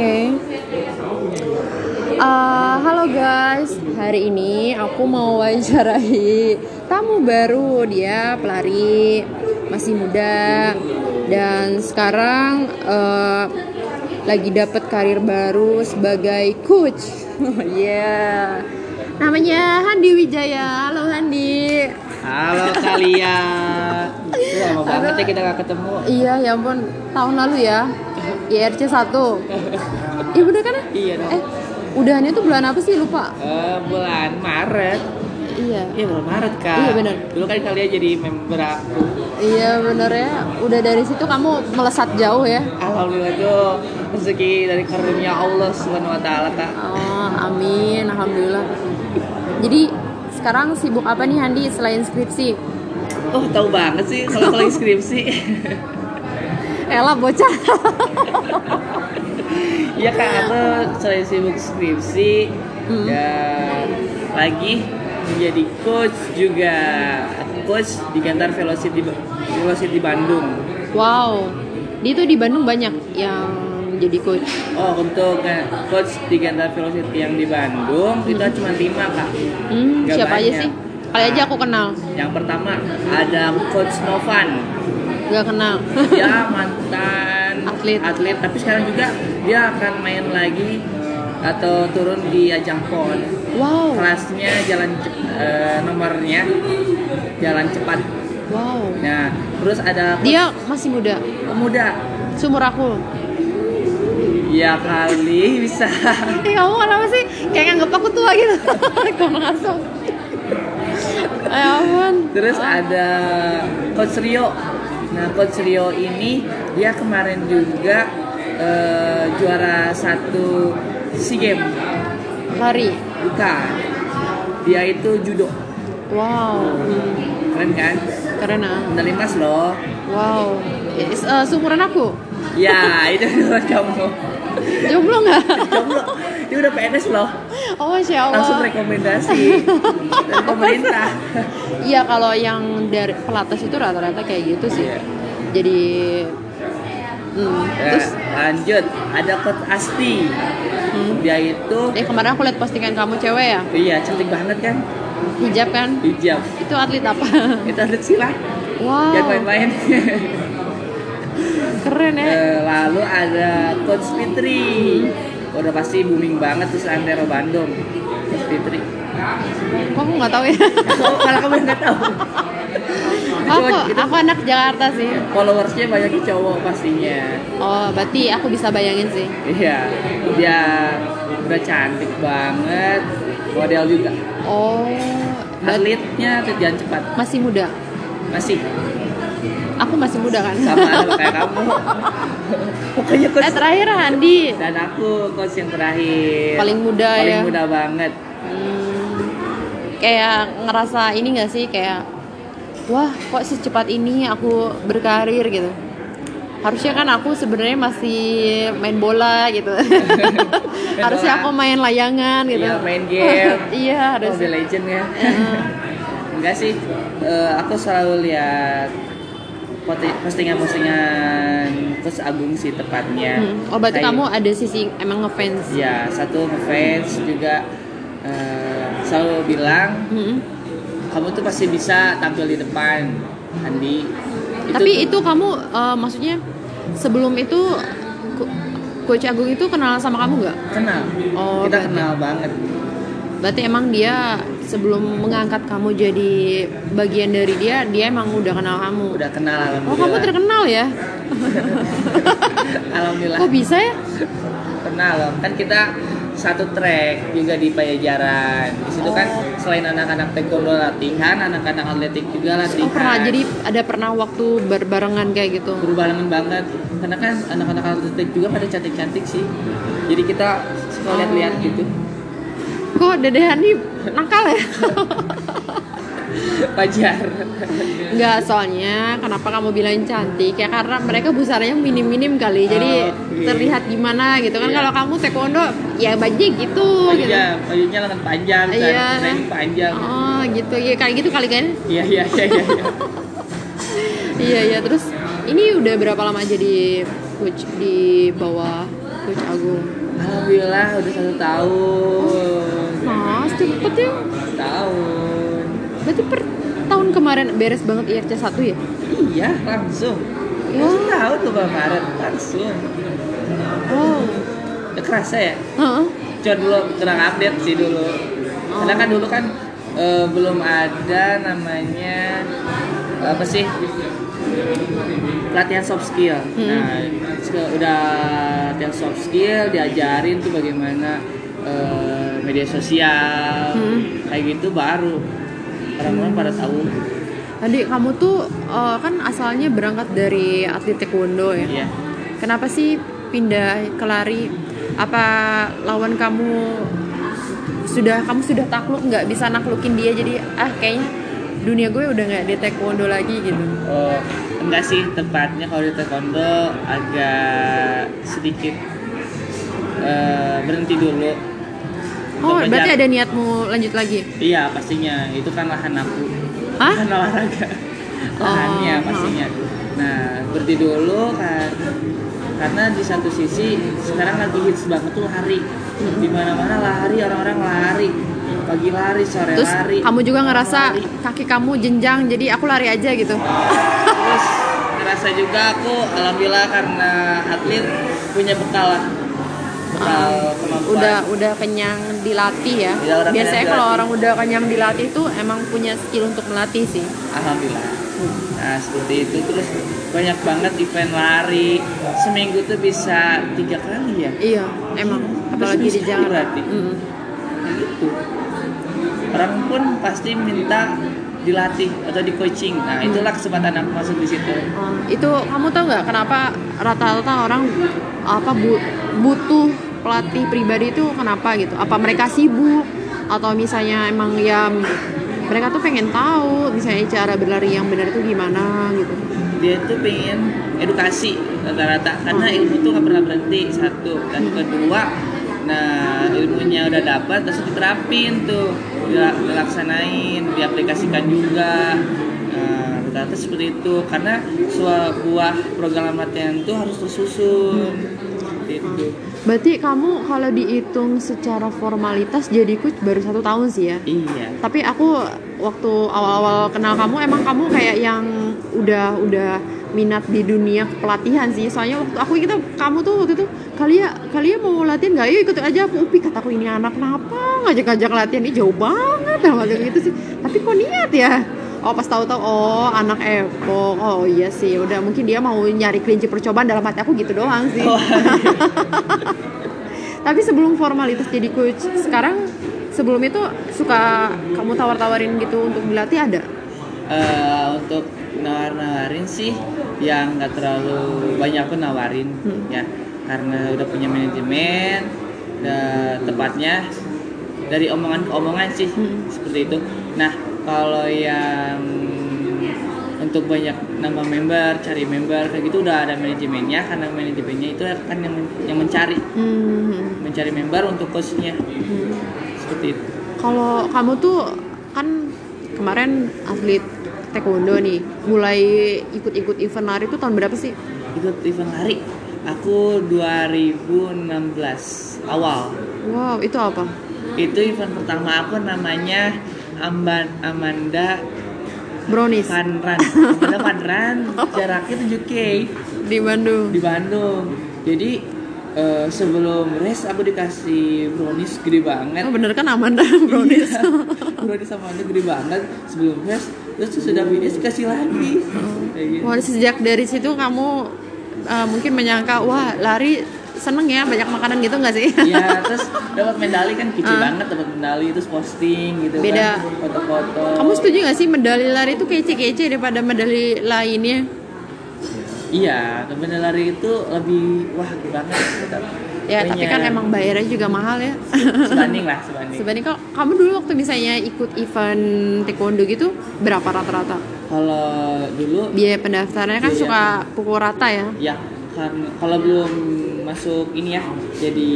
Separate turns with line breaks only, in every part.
Oke. Uh, halo guys, hari ini aku mau wawancarai tamu baru. Dia pelari, masih muda, dan sekarang uh, lagi dapat karir baru sebagai coach. Oh yeah. Namanya Handi Wijaya. Halo Handi.
Halo kalian. Lama banget ya kita gak ketemu.
Iya, ya ampun, tahun lalu ya. IRC 1. Iya bener kan?
Iya dong.
Eh, udahannya tuh bulan apa sih lupa?
Eh, bulan Maret.
Iya.
Iya bulan Maret kak.
Iya, bener.
Dulu kan kalian jadi member aku.
Iya bener ya. Udah dari situ kamu melesat jauh ya.
Alhamdulillah tuh rezeki dari karunia Allah Subhanahu Wa Taala kak.
Oh, amin, alhamdulillah. Jadi sekarang sibuk apa nih Handi selain skripsi?
Oh tahu banget sih kalau kalau skripsi.
Ella bocah.
Iya kak aku selain sibuk skripsi
Hmm.
dan lagi menjadi coach juga coach di kantor Velocity Velocity Bandung.
wow. Di itu di Bandung banyak yang jadi coach.
Oh untuk eh, coach di Ganta Velocity yang di Bandung itu cuma lima kak.
Hmm, siapa aja
banyak.
sih? Kali aja aku kenal.
Yang pertama ada coach Novan,
Gak kenal.
dia mantan
Atlet.
atlet tapi sekarang juga dia akan main lagi atau turun di ajang pon.
wow.
Kelasnya jalan eh, nomornya jalan cepat.
Wow.
Nah terus ada
Dia masih muda.
pemuda.
Sumur aku.
Ya kali bisa.
Eh kamu kenapa sih kayak nganggep aku tua gitu? Kamu langsung. Ya ampun.
Terus ada Coach Rio. Nah, Coach Rio ini dia kemarin juga eh, juara satu SEA Games.
Lari.
Bukan. Dia itu judo.
Wow. Hmm,
Keren kan?
keren ah.
Medali emas loh.
Wow. Is, eh, sumuran aku.
Ya, itu kamu.
Jomblo nggak?
Jomblo. Dia udah PNS loh.
Oh, masya Allah.
Langsung rekomendasi dari pemerintah.
Iya kalau yang dari pelatas itu rata-rata kayak gitu sih.
Iya.
Jadi hmm.
Ya,
terus
lanjut, ada Coach Asti.
hmm.
Dia itu
eh kemarin aku lihat postingan kamu cewek ya,
iya cantik banget kan?
hijab kan?
Hijab.
Itu atlet apa?
Itu atlet silat.
wow.
Jangan main-main.
Keren ya.
Eh, Lalu ada Coach Fitri. Udah pasti booming banget tuh seantero Bandung. Coach Fitri.
Kok aku nggak tahu ya?
Oh, kalau kamu nggak tahu.
Aku
itu
aku anak Jakarta sih.
followersnya banyak cowok pastinya.
Oh, berarti aku bisa bayangin sih.
Iya, dia udah cantik banget, model juga.
Oh,
Atletnya atlet jalan cepat
masih muda.
masih
Aku masih muda kan?
sama kayak kamu. Pokoknya coach
Eh terakhir Handi
dan aku coach yang terakhir.
paling muda
paling
ya.
muda banget.
Hmm, kayak ngerasa ini gak sih kayak wah kok secepat ini aku berkarir gitu harusnya kan aku sebenarnya masih main bola gitu harusnya aku main layangan gitu
Iya, main game.
iya harus
Mobile Legend ya. Enggak sih, eh, aku selalu lihat postingan-postingan Coach Agung sih tepatnya.
Hmm. oh berarti
Kayak-
kamu ada sisi emang ngefans
Ya, satu ngefans juga eh, selalu bilang
Hmm.
kamu tuh pasti bisa tampil di depan, Andi.
tapi itu kamu eh, maksudnya sebelum itu Coach Agung itu kenal sama kamu nggak?
kenal.
Oh,
Kita
berarti-
kenal banget.
Berarti emang dia sebelum mengangkat kamu jadi bagian dari dia, dia emang udah kenal kamu.
Udah kenal
Oh kamu terkenal ya?
alhamdulillah.
Kok bisa ya?
Kenal loh. Kan kita satu track juga di Pajajaran. Di situ kan
Oh.
selain anak-anak taekwondo latihan, anak-anak atletik juga latihan.
Oh pernah jadi ada pernah waktu berbarengan kayak gitu.
berbarengan banget. Karena kan anak-anak atletik juga pada cantik-cantik sih. Jadi kita suka
Oh.
lihat-lihat gitu.
Kok Dede Hani nakal ya?
Pajar.
Enggak, soalnya kenapa kamu bilang cantik? Ya karena mereka busarnya minim-minim kali. Jadi
Oh, oke.
terlihat gimana gitu kan.
Iya.
Kalau kamu taekwondo ya bajunya gitu gitu.
Iya, bajunya lengan panjang, kan,
Iya.
training panjang.
Oh, gitu. Ya kayak gitu kali kan?
Iya, iya, iya, iya. iya.
Iya iya terus ini udah berapa lama jadi coach di bawah Coach Agung?
Alhamdulillah udah satu tahun.
Mas, cepet ya.
Tahun.
Berarti per tahun kemarin beres banget IRC 1 ya?
Iya, langsung.
Wah.
Satu tahun tuh Maret langsung.
Wow.
Udah kerasa ya?
Heeh.
Coba dulu kurang update sih dulu. Karena kan dulu kan eh, belum ada namanya apa sih pelatihan soft skill. Nah, se- udah latihan soft skill, diajarin tuh bagaimana eh, media sosial,
Hmm.
kayak gitu baru orang-orang pada tahu.
Adik, kamu tuh eh, kan asalnya berangkat dari atlet taekwondo ya?
Iya.
Kenapa sih pindah ke lari? Apa lawan kamu sudah kamu sudah takluk nggak bisa naklukin dia jadi ah kayaknya dunia gue udah nggak di taekwondo lagi gitu.
Oh, enggak sih tepatnya kalau di taekwondo agak sedikit eh, berhenti dulu.
Oh, berarti ada niatmu lanjut lagi?
Iya pastinya itu kan lahan aku.
Hah?
Lahan olahraga. Lahannya
Oh,
pastinya. Nah berhenti dulu kan karena di satu sisi sekarang lagi hits banget tuh lari. Di mana mana lari orang-orang lari. Pagi lari, sore
Terus
lari.
kamu juga ngerasa
lari.
kaki kamu jenjang jadi aku lari aja gitu.
Terus ngerasa juga aku alhamdulillah karena atlet punya bekal lah. Bekal kemampuan.
Udah udah kenyang dilatih ya.
Iya, udah
Biasanya kalau
dilatih.
orang udah kenyang dilatih tuh emang punya skill untuk melatih sih.
Alhamdulillah. Nah seperti itu terus banyak banget event lari seminggu tuh bisa tiga kali ya.
Iya, emang apalagi di Jakarta.
berarti.
Mm.
Kayak gitu. Orang pun pasti minta dilatih atau di coaching. Nah itulah kesempatan aku masuk di situ.
Oh, itu kamu tau nggak kenapa rata-rata orang apa bu- butuh pelatih pribadi itu kenapa gitu? Apa mereka sibuk atau misalnya emang ya mereka tuh pengen tahu misalnya cara berlari yang benar itu gimana gitu?
Dia tuh pengen edukasi rata-rata karena
Oh.
ilmu tuh nggak pernah berhenti satu dan kedua nah ilmunya udah dapat terus diterapin tuh dilaksanain diaplikasikan juga. Nah rata-rata seperti itu. Karena sebuah program latihan tuh harus tersusun. Itu
Berarti kamu kalau dihitung secara formalitas jadi coach baru satu tahun sih ya?
iya.
Tapi aku waktu awal-awal kenal kamu emang kamu kayak yang udah udah minat di dunia pelatihan sih. Soalnya waktu aku kita kamu tuh waktu itu kalian kalian mau latihan nggak? Yuk ikut aja aku upi kataku ini anak kenapa ngajak-ngajak latihan ini jauh banget sama gitu sih. Tapi kok niat ya? Oh pas tahu-tahu oh anak Epok. Oh iya sih udah mungkin dia mau nyari kelinci percobaan dalam hati aku gitu doang sih. Tapi sebelum formalitas jadi coach sekarang sebelum itu suka kamu tawar-tawarin gitu untuk dilatih ada?
Eh, untuk nawar-nawarin sih yang nggak terlalu banyak aku nawarin
Hmm.
ya karena udah punya manajemen dan tepatnya dari omongan ke omongan sih
Hmm.
seperti itu nah kalau yang untuk banyak nambah member cari member kayak gitu udah ada manajemennya karena manajemennya itu kan yang, yang mencari
Hmm.
mencari member untuk coachnya
Hmm.
Seperti itu
Kalau kamu tuh kan kemarin atlet taekwondo nih, mulai ikut-ikut event lari itu tahun berapa sih?
ikut event lari? Aku 2016 awal.
Wow, itu apa?
itu event pertama aku namanya Amban Amanda
Brownies.
Fun Run Amanda Fun Run jaraknya 7k
di Bandung.
di Bandung. Jadi eh, sebelum race aku dikasih brownies gede banget
Oh, bener kan Amanda Brownies?
Iya, brownies sama Amanda gede banget sebelum race terus sudah finish dikasih lagi Kayak gitu.
Wah, sejak dari situ kamu uh, mungkin menyangka wah lari seneng ya banyak makanan gitu nggak sih?
Iya, terus dapat medali kan kece
Ah.
banget dapat medali terus posting gitu
Beda.
kan, foto-foto.
Kamu setuju nggak sih medali lari itu kece-kece daripada medali lainnya?
Iya, medali lari itu lebih wah banget. tetap.
Ya, tapi
Punya-
kan emang bayarnya juga mahal ya.
sebanding lah, sebanding.
Sebanding kalau kamu dulu waktu misalnya ikut event taekwondo gitu berapa rata-rata?
Kalau dulu
Biaya pendaftarannya kan
Biaya.
suka pukul rata ya.
ya kan kalau belum masuk ini ya jadi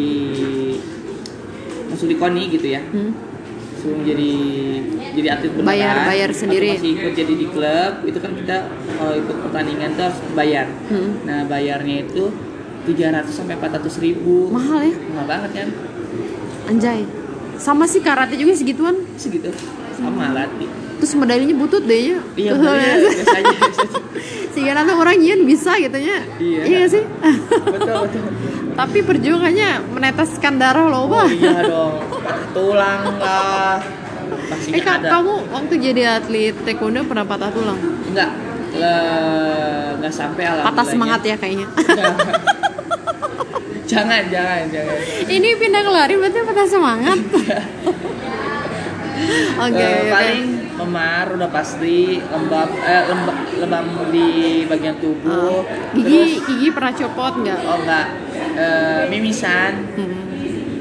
masuk di koni gitu ya
Hmm.
Sebelum jadi jadi atlet beneran
Bayar- bayar
atau
sendiri.
masih ikut jadi di klub itu kan kita kalau ikut pertandingan tuh harus bayar
Hmm.
nah bayarnya itu 300 sampai 400 ribu
Mahal ya?
mahal banget kan
Anjay. Sama sih karate juga segituan.
segitu sama latih
Terus medalinya butut deh ya.
iya makanya biasanya.
Sehingga nanti orang nyian bisa gitu nya.
Iya.
nggak sih?
betul betul
Tapi perjuangannya meneteskan darah loh,
oh
Pak.
iya dong tulang lah pastinya
Eh, Kak,
ada
kamu waktu jadi atlet taekwondo pernah patah tulang?
enggak le- nggak sampai alhamdulillah
Patah semangat ya kayaknya.
jangan jangan jangan
Ini pindah ke lari berarti patah semangat. Oke,
Eh,
oke.
paling memar udah pasti lembab eh, lembab lebam di bagian tubuh
Ah. Gigi gigi pernah copot nggak?
terus oh enggak eh, mimisan
Hmm.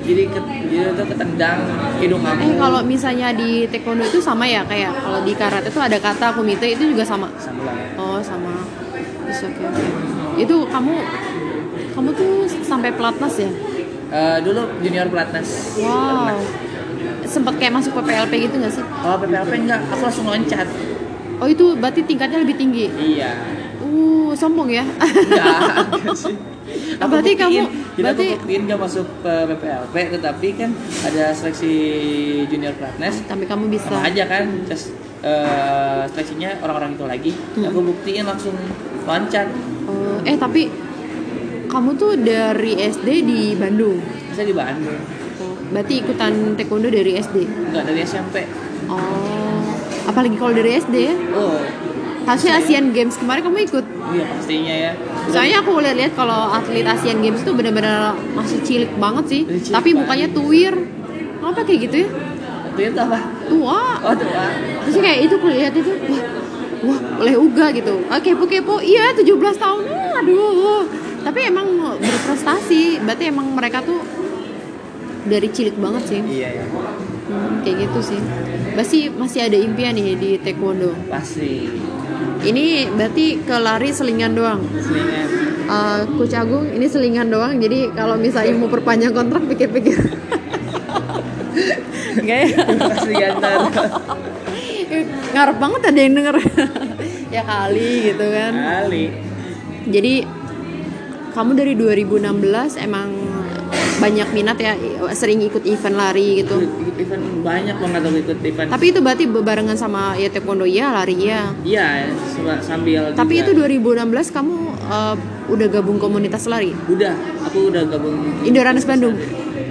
jadi ke, jadi itu ketendang hidung kamu
Eh kalau misalnya di taekwondo itu sama ya kayak kalau di karate itu ada kata kumite itu juga sama.
sama
Oh sama. Oke oke. Itu kamu kamu tuh sampai pelatnas ya?
Eh, dulu junior pelatnas
Wow. Sempat kayak masuk PPLP gitu nggak sih?
kalau PPLP enggak aku langsung loncat
Oh itu berarti tingkatnya lebih tinggi.
iya
Uh sombong ya.
enggak sih
Oh, berarti kamu- berarti-
aku buktiin gak masuk ke PPLP tetapi kan ada seleksi junior pelatnas
Tapi kamu bisa.
sama aja kan just eh, seleksinya orang-orang itu lagi
Hmm.
aku buktiin langsung loncat
Oh, eh tapi kamu tuh dari SD di Bandung.
bisa di Bandung
Oh, berarti ikutan taekwondo dari SD.
enggak dari SMP
Oh, apalagi kalau dari SD ya.
oh
Harusnya Asian Games kemarin kamu ikut.
iya pastinya ya
Soalnya aku lihat-lihat kalau atlet Asian Games itu benar-benar masih cilik banget sih.
Cilik
Tapi mukanya tuwir. Kenapa kayak gitu ya?
itu apa
Tua.
oh tuh Pak.
Terus kayak itu aku lihat itu wah wah oleh uga gitu. Ah, kepo-kepo. Iya 17 tahun. Aduh. Tapi emang berprestasi. Berarti emang mereka tuh dari cilik banget sih.
iya ya
Hmm, kayak gitu sih. Masih masih ada impian nih di taekwondo.
pasti
Ini berarti ke lari selingan doang.
selingan
Eh, Coach Agung ini selingan doang. Jadi kalau misalnya mau perpanjang kontrak pikir-pikir. Enggak ya?
pasti gantar
Ngarep banget ada yang denger. ya kali gitu kan.
kali
Jadi kamu dari 2016 emang banyak minat ya sering ikut event lari gitu.
ikut event banyak banget aku ikut event
Tapi itu berarti bebarengan sama ya taekwondo ya lari ya.
iya sama- sambil
Tapi itu
juga.
2016 kamu eh, udah gabung komunitas lari.
udah aku udah gabung
Indoranes Bandung.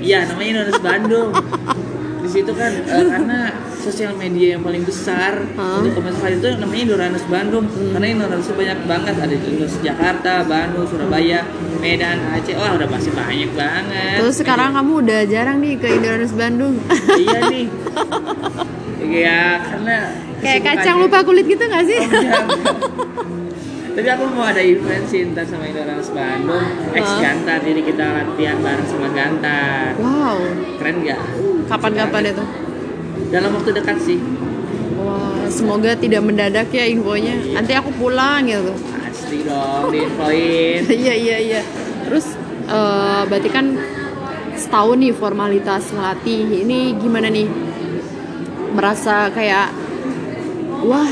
Iya, namanya Indonesia Bandung. Di situ kan eh, karena sosial media yang paling besar
Hah?
untuk komunitas itu namanya Indoranes Bandung. Karena Indoranes banyak banget ada di Indonesia Jakarta, Bandung, Surabaya, Medan, Aceh. Wah, udah pasti banyak banget.
Terus sekarang kamu udah jarang nih ke Indoranes Bandung.
iya nih. Iya, karena
Kayak kacang lupa kulit gitu gak sih?
Oh, iya. Tapi aku mau ada event sih ntar sama Indoranes Bandung Ex? Gantar, jadi kita latihan bareng sama Gantar
wow.
Keren gak?
Kapan-kapan itu?
Dalam waktu dekat sih
Wah, semoga tidak mendadak ya infonya. Nanti aku pulang gitu.
Pasti dong, diinfoin
Iya iya iya. Terus eh, berarti kan setahun nih formalitas ngelatih. Ini gimana nih? Merasa kayak wah,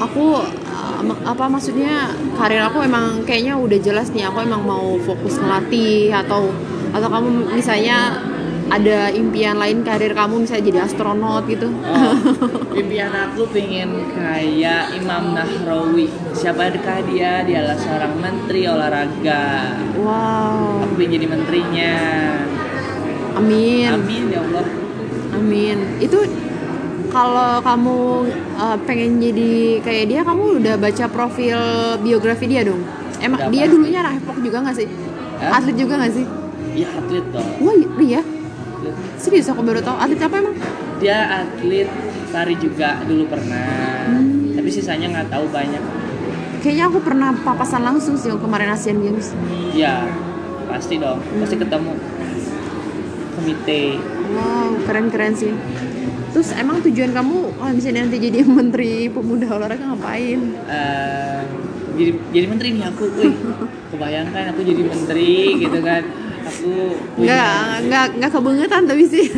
aku apa maksudnya karir aku emang kayaknya udah jelas nih aku emang mau fokus ngelatih atau atau kamu misalnya ada impian lain karir kamu misalnya jadi astronot gitu.
Oh, impian aku pengen kayak Imam Nahrawi Siapakah dia? Dia adalah seorang menteri olahraga
Wow.
Aku pengen jadi menterinya
Amin.
Amin ya Allah
Amin. Itu kalau kamu uh, pengen jadi kayak dia, kamu udah baca profil biografi dia dong? Emang
Udah
dia
pasti.
dulunya hop juga gak sih?
Hah?
Atlet juga gak sih?
Iya atlet dong
Wah iya,
Atlet.
serius aku baru tahu. Atlet apa emang?
Dia atlet lari juga dulu pernah
Hmm.
Tapi sisanya nggak tahu banyak
Kayaknya aku pernah papasan langsung sih kemarin Asian Games.
Ya pasti dong Pasti ketemu Komite
Wow, keren-keren sih. Terus emang tujuan kamu kalau misalnya nanti jadi menteri pemuda olahraga ngapain?
Eh, jadi jadi menteri nih aku, wih, kebayangkan aku jadi menteri gitu kan, aku
Nggak, nggak, nggak kebangetan tapi sih.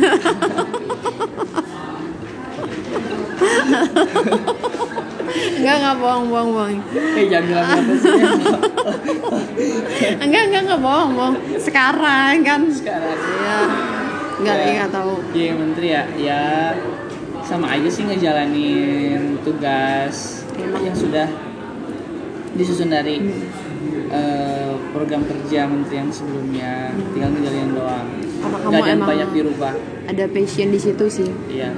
Enggak, enggak bohong, bohong, bohong.
Eh jangan bilang apa sih.
Enggak, enggak, enggak bohong, bohong. Sekarang kan.
Sekarang.
Iya. Enggak,
Ya.
enggak tahu.
Iya menteri ya, ya sama aja sih ngejalanin tugas yang sudah disusun dari eh, program kerja menteri yang sebelumnya, tinggal ngejalanin doang.
Apa kamu
Nggak ada
emang-
banyak dirubah.
Ada passion di situ sih.
Iya.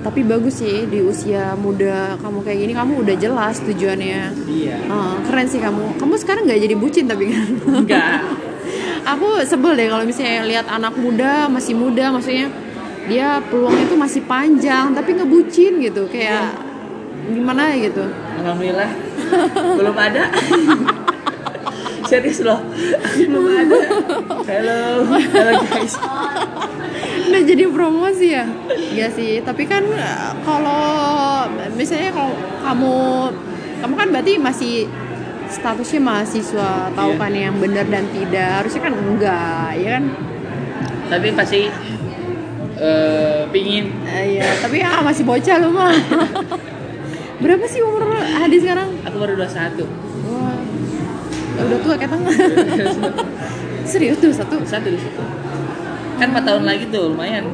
Tapi bagus sih di usia muda kamu kayak gini kamu udah jelas tujuannya.
Iya.
Ah, keren sih kamu. Kamu sekarang nggak jadi bucin tapi kan?
Enggak.
Aku sebel deh kalau misalnya lihat anak muda masih muda, maksudnya dia peluangnya tuh masih panjang tapi ngebucin gitu kayak gimana gitu.
Alhamdulillah belum ada. Serius loh, belum ada. Halo, halo guys.
Udah jadi promosi ya? Iya sih, tapi kan eh, kalau misalnya kalau kamu kamu kan berarti masih statusnya mahasiswa, tahu
Iya.
kan yang benar dan tidak. Harusnya kan enggak, ya kan?
Tapi pasti eh pingin
Eh, Iya, tapi ah masih bocah lu mah. Berapa sih umur Hadi sekarang?
aku baru 21
Wah, ya udah tua kayak tengah. Serius tuh satu.
satu di situ kan 4 tahun lagi tuh lumayan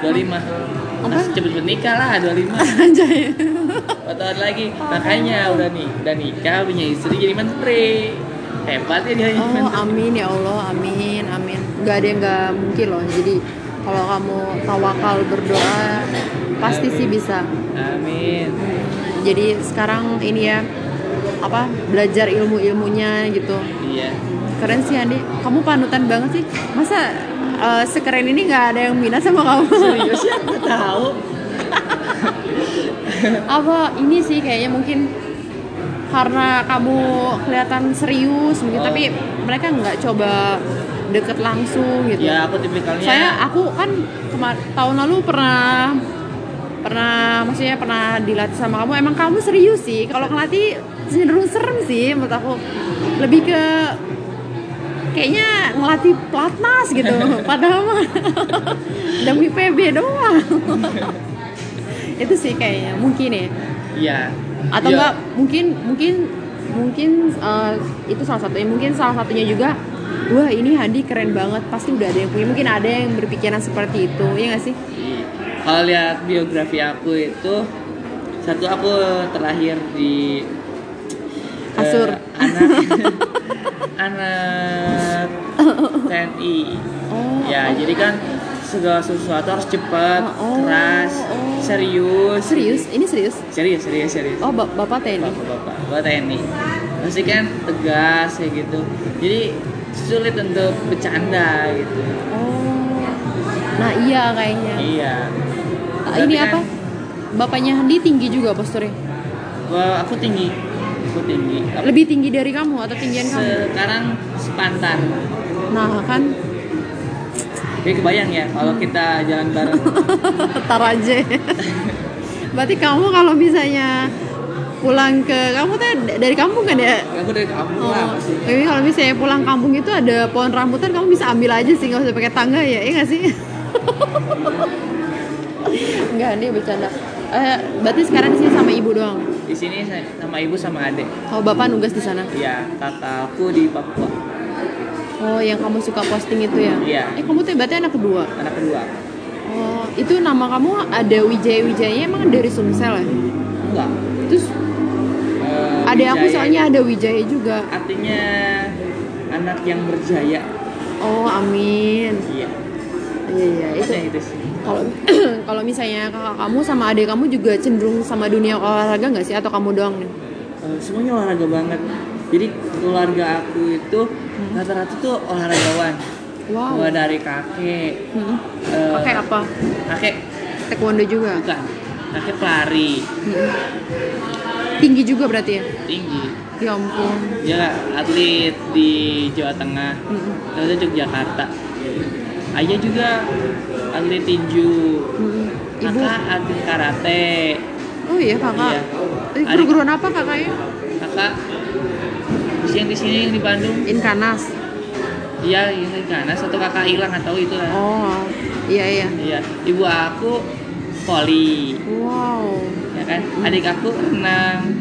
25
Apa?
Masih cepet menikah lah 25
Anjay.
4 tahun lagi makanya udah nih udah nikah punya istri jadi menteri hebat ya dia
Oh,
menteri
amin ya Allah, amin, amin. Gak ada yang gak mungkin loh. Jadi kalau kamu tawakal berdoa, pasti sih bisa.
amin
Jadi sekarang ini ya apa belajar ilmu-ilmunya gitu.
iya
Keren sih Andi. Kamu panutan banget sih. Masa eh, sekeren ini nggak ada yang minat sama kamu?
serius ya tahu
apa ini sih kayaknya mungkin karena kamu kelihatan serius mungkin
Oh.
tapi mereka nggak coba deket langsung gitu.
ya aku tipikalnya
Saya aku kan kemar tahun lalu pernah pernah maksudnya pernah dilatih sama kamu. Emang kamu serius sih. Kalau ngelatih cenderung serem sih menurut aku. Lebih ke kayaknya ngelatih platnas gitu. Padahal mah demi PB doang itu sih kayaknya mungkin ya
iya
atau
Iya.
enggak mungkin mungkin mungkin eh, itu salah satunya mungkin salah satunya juga wah ini Hadi keren banget pasti udah ada yang punya mungkin ada yang berpikiran seperti itu ya nggak sih.
Kalau lihat biografi aku itu satu aku terlahir di
Kasur.
anak anak TNI.
oh
Ya, jadi kan segala sesuatu harus cepat,
Oh,
keras,
oh.
serius.
serius ini serius
Serius, serius, serius.
oh bap- bapak TNI
Bapak-bapak, bapak TNI. Pasti kan tegas kayak gitu. Jadi sulit untuk bercanda gitu.
oh nah iya kayaknya
Iya.
Ah, ini
Berarti
apa
kan-
bapaknya Hadi tinggi juga posturnya
Wah, aku tinggi. Aku tinggi.
Lebih tinggi dari kamu atau tinggian kamu
sekarang sepantar.
nah kan
Jadi kebayang ya kalau kita jalan bareng.
tar aja berarti kamu kalau misalnya pulang ke kamu tuh dari kampung kan ya
Aku dari kampung
Oh,
lah pasti.
tapi kalau misalnya pulang kampung itu ada pohon rambutan kamu bisa ambil aja sih nggak usah pakai tangga ya, iya nggak sih? Enggak, ini bercanda. Eh, berarti sekarang di sini sama ibu doang.
Di sini sama ibu sama adik.
Kalau bapak nugas di sana.
Iya, kakakku di Papua.
Oh, yang kamu suka posting itu ya?
Iya.
Eh, kamu tuh berarti anak kedua.
Anak kedua.
Oh, itu nama kamu ada Wijaya Wijayanya emang dari Sumsel ya?
Enggak.
Terus
Eh,
ada aku
Wijaya.
soalnya ada Wijaya juga.
artinya anak yang berjaya.
Oh, amin.
Iya.
Iya, iya, itu
Itu itu sih.
kalau kalau misalnya kakak kamu sama adik kamu juga cenderung sama dunia olahraga nggak sih atau kamu doang nih?
Eh, semuanya olahraga banget. Jadi keluarga aku itu
Hmm.
rata-rata tuh olahragawan.
Wow.
Mulai dari kakek.
Hmm.
eh,
Pakai apa?
Kakek
Taekwondo juga.
bukan. Kakek pelari
Hmm. Tinggi juga berarti ya?
tinggi.
Ya ampun.
Dia atlet di Jawa Tengah.
Hmm.
Terus Yogyakarta. Ayah juga atlet tinju.
Hmm. Ibu.
Kakak atlet karate.
Oh iya kakak.
Iya.
Eh, Guru-guruan apa kakaknya?
Kakak Terus yang di sini yang di Bandung.
Inkanas.
Iya, yang di kanan satu kakak hilang atau itu lah.
Oh. Iya iya.
Iya, ibu aku voli,
Wow.
ya kan? Adik aku renang.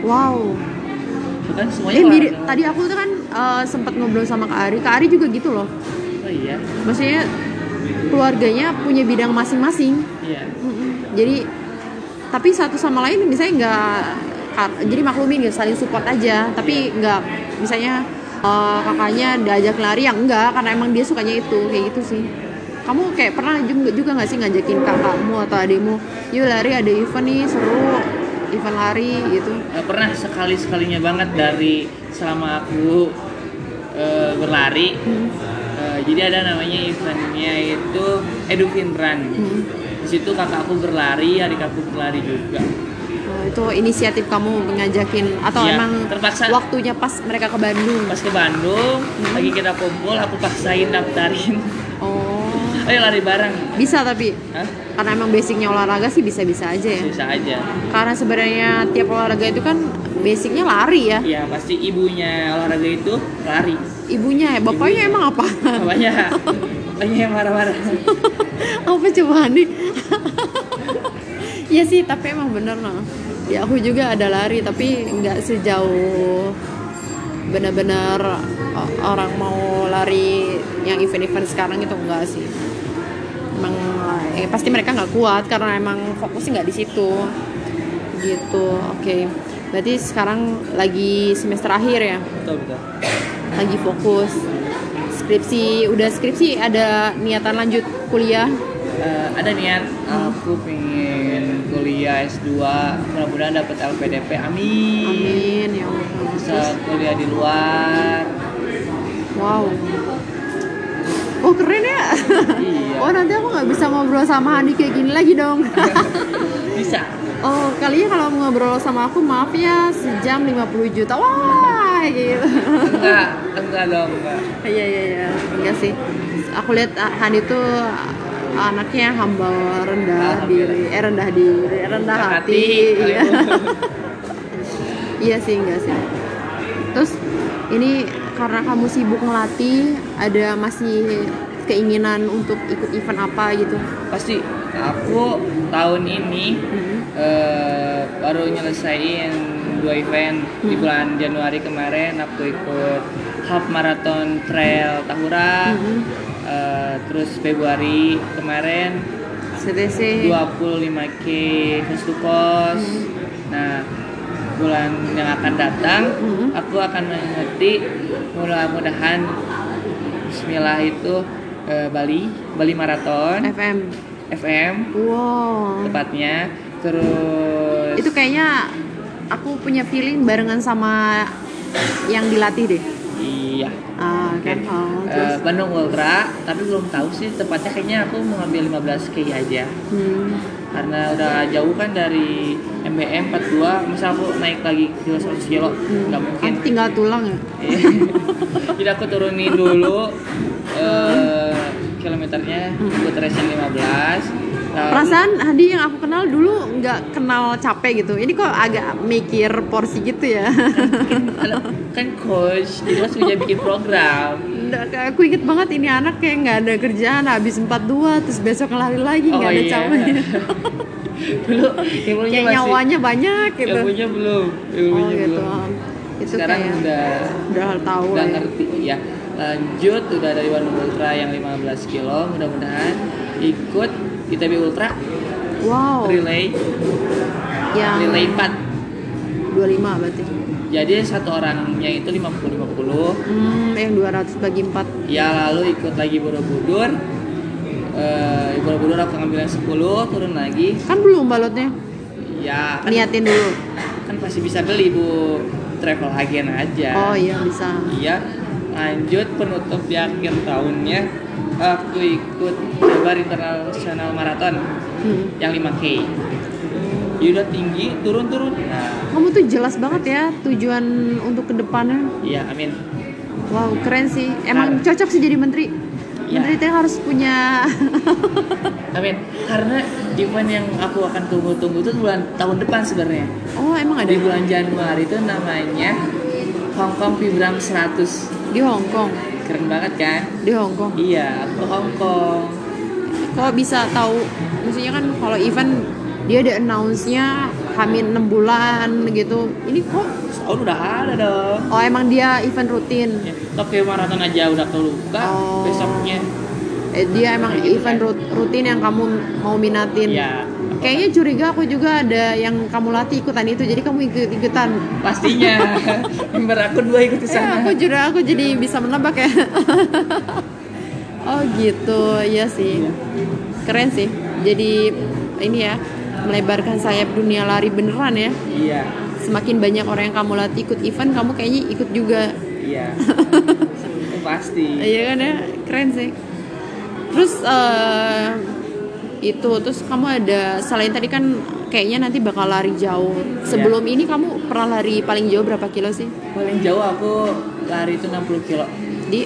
Wow.
Itu kan semuanya
Eh, mirip- tadi aku tuh kan eh, sempat ngobrol sama Kak Ari. Kak Ari juga gitu loh.
Oh iya.
Maksudnya keluarganya punya bidang masing-masing.
Iya.
Mm-mm. Jadi tapi satu sama lain misalnya nggak jadi maklumin gitu saling support aja. Tapi nggak misalnya eh, kakaknya diajak lari yang enggak karena emang dia sukanya itu kayak gitu sih. Kamu kayak pernah juga juga nggak sih ngajakin kakakmu atau adikmu yuk lari ada event nih seru event lari gitu?
Pernah sekali sekalinya banget dari selama aku eh, berlari.
Hmm.
Eh, jadi ada namanya eventnya itu Edufin Run.
Hmm.
di situ kakakku berlari adik aku berlari juga
itu inisiatif kamu ngajakin atau
Iya,
emang
terpaksa.
waktunya pas mereka ke Bandung?
Pas ke Bandung
Hmm.
lagi kita kumpul aku paksain daftarin.
Oh.
Ayo lari bareng.
Bisa tapi?
Hah?
karena emang basicnya olahraga sih bisa-bisa aja ya.
Bisa aja.
Karena sebenarnya tiap olahraga itu kan basicnya lari ya.
Iya pasti ibunya olahraga itu lari.
Ibunya ya? Bapaknya emang apa?
Banyak banyak yang marah-marah.
Apa coba nih? Iya sih tapi emang bener nah ya aku juga ada lari tapi nggak sejauh benar-benar o- orang mau lari yang event-event sekarang itu enggak sih. Emang eh, pasti mereka nggak kuat karena emang fokusnya nggak di situ. Gitu oke. Berarti sekarang lagi semester akhir ya?
Betul betul.
Lagi fokus. Skripsi udah skripsi ada niatan lanjut kuliah?
Eh, ada niat aku pengen kuliah S2 mudah-mudahan dapat LPDP amin,
amin ya Allah.
Bisa kuliah di luar.
Wow. Oh keren ya?
Iya.
Oh nanti aku nggak bisa ngobrol sama Handi kayak gini lagi dong.
Bisa.
Oh kalian kalau ngobrol sama aku maaf ya sejam 50 juta. Wah gitu.
Enggak enggak dong enggak
iya iya iya. Enggak sih. Aku lihat ah, Handi tuh anaknya hamba rendah diri eh rendah diri rendah hati, iya. iya sih enggak sih. Terus ini karena kamu sibuk ngelatih ada masih keinginan untuk ikut event apa gitu?
Pasti. Aku tahun ini
Hmm.
eh, baru nyelesain dua event. Di
Hmm.
bulan Januari kemarin aku ikut half marathon trail Tahura.
Mhm.
Eh, terus Februari kemarin
CTC
25k coast to coast
Hmm.
nah bulan yang akan datang
Mhm.
aku akan mengikuti mudah-mudahan Bismillah itu eh, Bali Bali Marathon.
FM
FM
wow.
tepatnya. Terus
itu kayaknya aku punya feeling barengan sama yang dilatih deh.
Iya.
Ah kan? Oh, terus?
Bandung Ultra tapi belum tahu sih tepatnya kayaknya aku mau ngambil 15k aja.
Hmm.
karena udah jauh kan dari MBM 42 misal aku naik lagi ke 100 kilo
Hmm.
nggak mungkin.
Kan tinggal tulang ya?
Jadi aku turunin dulu eh, kilometernya buat racing 15
perasaan Hadi yang aku kenal dulu nggak kenal capek gitu. Ini kok agak mikir porsi gitu ya.
Halo, kan coach jadi harus bisa bikin program.
Nggak, aku inget banget ini anak kayak nggak ada kerjaan habis 42 terus besok ngelari lagi
Oh,
nggak ada
iya.
capeknya
dulu ilmunya
kayak
masih
nyawanya banyak gitu.
Ilmunya belum
oh
ilmunya
gitu.
belum.
Itu
sekarang
kayak
udah
udah tahu
udah
ya.
ngerti ya lanjut udah dari Bandung Ultra yang 15 kilo mudah-mudahan ikut ITB Ultra.
Wow.
Relay.
Yang
relay 4
25 berarti.
Jadi satu orangnya itu 50 50
hmm, yang 200 bagi 4
ya lalu ikut lagi Borobudur. Eh Borobudur aku ngambil yang 10 turun lagi.
Kan belum balotnya.
Ya kan,
niatin dulu.
Kan pasti bisa beli bu. Travel agen aja.
Oh iya bisa.
Iya, lanjut penutup di akhir tahunnya aku ikut Jabar International Marathon
hmm.
yang 5K. Ya udah tinggi, turun-turun. Nah,
kamu tuh jelas banget ya tujuan untuk ke depannya
iya amin.
wow keren sih emang
Nah.
cocok sih jadi menteri
Iya.
menteri itu harus punya
Amin. Karena event yang aku akan tunggu-tunggu itu bulan tahun depan sebenarnya.
oh emang ada
Di bulan Januari itu namanya Hong Kong Vibram 100.
di Hong Kong
Keren banget kan?
di Hong Kong
Iya, aku ke Hong Kong.
kok bisa tahu maksudnya kan kalau event dia ada announce-nya Hamin 6 bulan gitu. Ini kok
Oh udah ada dong.
oh emang dia event rutin.
Ya, Tokyo Marathon aja udah keluka
Oh.
besoknya.
Eh, dia emang
Gitu
event
kan.
rut- rutin yang kamu mau minatin.
Ya.
Kayaknya curiga aku juga ada yang kamu latih ikutan itu, jadi kamu ikut-ikutan.
pastinya member aku dua ikut ke
Eh,
sana.
aku juga aku jadi bisa menebak ya. oh gitu, iya sih. Keren sih. Jadi ini ya melebarkan sayap dunia lari beneran ya.
Iya.
Semakin banyak orang yang kamu latih ikut event, kamu kayaknya ikut juga.
Iya. Pasti.
Iya kan ya, keren sih. Terus eh, itu, terus kamu ada selain tadi kan kayaknya nanti bakal lari jauh. Sebelum ini kamu pernah lari paling jauh berapa kilo sih?
Paling jauh aku lari itu 60 kilo
Di